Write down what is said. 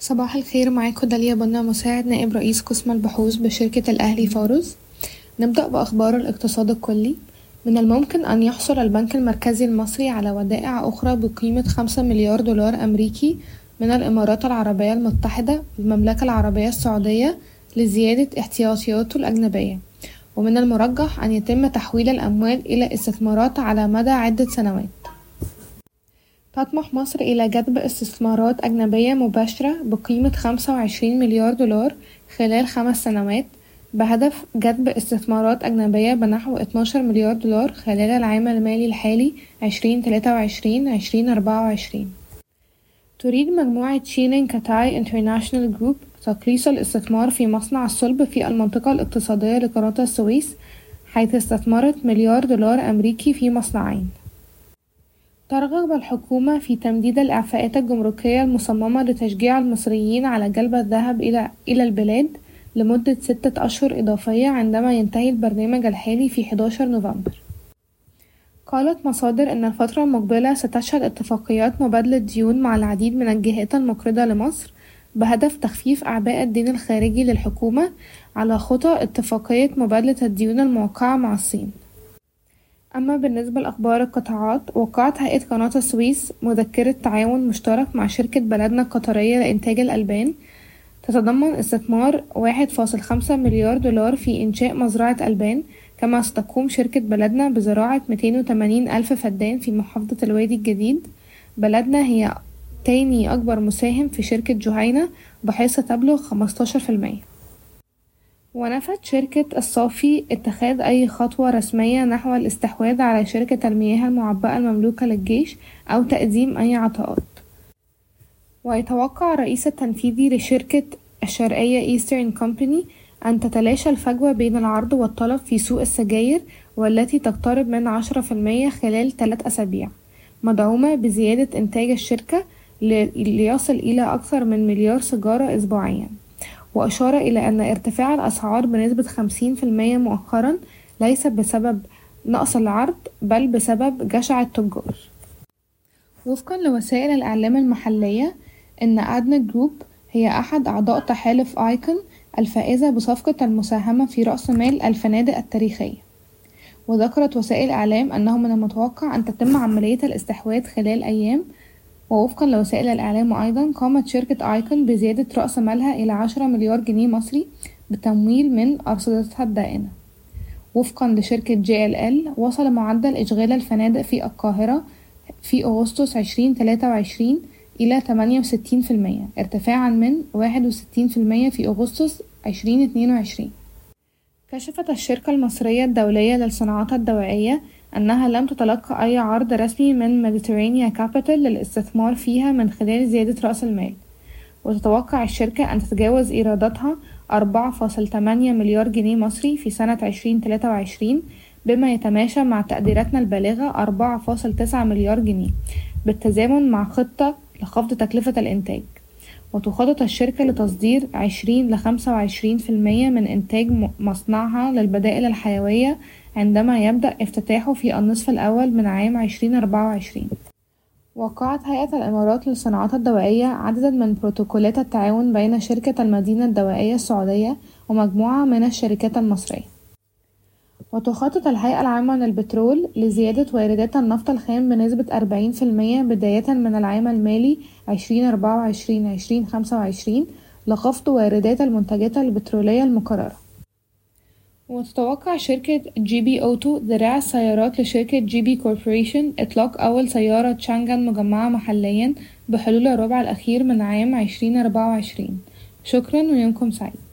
صباح الخير معاكم داليا بنا مساعد نائب رئيس قسم البحوث بشركة الأهلي فارس نبدأ بأخبار الاقتصاد الكلي. من الممكن أن يحصل البنك المركزي المصري على ودائع أخرى بقيمة خمسة مليار دولار أمريكي من الإمارات العربية المتحدة والمملكة العربية السعودية لزيادة احتياطياته الأجنبية. ومن المرجح أن يتم تحويل الأموال إلى استثمارات على مدى عدة سنوات. تطمح مصر إلى جذب استثمارات أجنبية مباشرة بقيمة خمسة وعشرين مليار دولار خلال خمس سنوات بهدف جذب استثمارات أجنبية بنحو اتناشر مليار دولار خلال العام المالي الحالي عشرين تلاتة وعشرين عشرين أربعة وعشرين. تريد مجموعة Xinxing Cathay International Group تقليص الاستثمار في مصنع الصلب في المنطقة الاقتصادية لقناة السويس حيث استثمرت مليار دولار أمريكي في مصنعين. ترغب الحكومة في تمديد الإعفاءات الجمركية المصممة لتشجيع المصريين على جلب الذهب إلى إلى البلاد لمدة ستة أشهر إضافية عندما ينتهي البرنامج الحالي في 11 نوفمبر. قالت مصادر إن الفترة المقبلة ستشهد اتفاقيات مبادلة ديون مع العديد من الجهات المقرضة لمصر بهدف تخفيف أعباء الدين الخارجي للحكومة على خطى اتفاقية مبادلة الديون الموقعة مع الصين. أما بالنسبة لأخبار القطاعات وقعت هيئة قناة السويس مذكرة تعاون مشترك مع شركة بلدنا القطرية لإنتاج الألبان تتضمن استثمار واحد فاصل خمسة مليار دولار في إنشاء مزرعة ألبان كما ستقوم شركة بلدنا بزراعة ميتين وتمانين ألف فدان في محافظة الوادي الجديد. بلدنا هي تاني أكبر مساهم في شركة جهينة بحيث تبلغ خمستاشر في المية. ونفت شركة الصافي اتخاذ أي خطوة رسمية نحو الاستحواذ على شركة المياه المعبأة المملوكة للجيش أو تقديم أي عطاءات. ويتوقع الرئيس التنفيذي لشركة الشرقية Eastern Company أن تتلاشى الفجوة بين العرض والطلب في سوق السجاير والتي تقترب من عشرة في المية خلال ثلاث أسابيع مدعومة بزيادة إنتاج الشركة ليصل إلى أكثر من مليار سيجارة أسبوعيا. وأشار إلى أن ارتفاع الأسعار بنسبة خمسين في المية مؤخرا ليس بسبب نقص العرض بل بسبب جشع التجار. وفقا لوسائل الإعلام المحلية إن أدنى جروب هي أحد أعضاء تحالف آيكون الفائزة بصفقة المساهمة في رأس مال الفنادق التاريخية. وذكرت وسائل إعلام أنه من المتوقع أن تتم عملية الاستحواذ خلال أيام ووفقا لوسائل الإعلام أيضا قامت شركة آيكون بزيادة رأس مالها إلى عشرة مليار جنيه مصري بتمويل من أرصدتها الدائنة. وفقا لشركة جي إل إل وصل معدل إشغال الفنادق في القاهرة في أغسطس عشرين تلاتة وعشرين إلى تمانية وستين في المية ارتفاعا من واحد وستين في المية في أغسطس عشرين اتنين وعشرين. كشفت الشركة المصرية الدولية للصناعات الدوائية أنها لم تتلقى أي عرض رسمي من Mediterrania Capital للاستثمار فيها من خلال زيادة رأس المال. وتتوقع الشركة أن تتجاوز إيراداتها أربعة فاصل تمانية مليار جنيه مصري في سنة عشرين تلاتة وعشرين بما يتماشى مع تقديراتنا البالغة أربعة فاصل تسعة مليار جنيه بالتزامن مع خطة لخفض تكلفة الإنتاج. وتخطط الشركة لتصدير عشرين لخمسة وعشرين في المية من إنتاج مصنعها للبدائل الحيوية عندما يبدأ افتتاحه في النصف الأول من عام عشرين أربعة وعشرين. وقعت هيئة الإمارات للصناعات الدوائية عددا من بروتوكولات التعاون بين شركة المدينة الدوائية السعودية ومجموعة من الشركات المصرية. وتخطط الهيئة العامة للبترول لزيادة واردات النفط الخام بنسبة أربعين في المية بداية من العام المالي عشرين أربعة وعشرين عشرين خمسة وعشرين لخفض واردات المنتجات البترولية المكررة. وتتوقع شركة GB Auto ذراع السيارات لشركة GB Corporation إطلاق أول سيارة Changan مجمعة محليا بحلول الربع الأخير من عام عشرين أربعة وعشرين. شكرا ويومكم سعيد.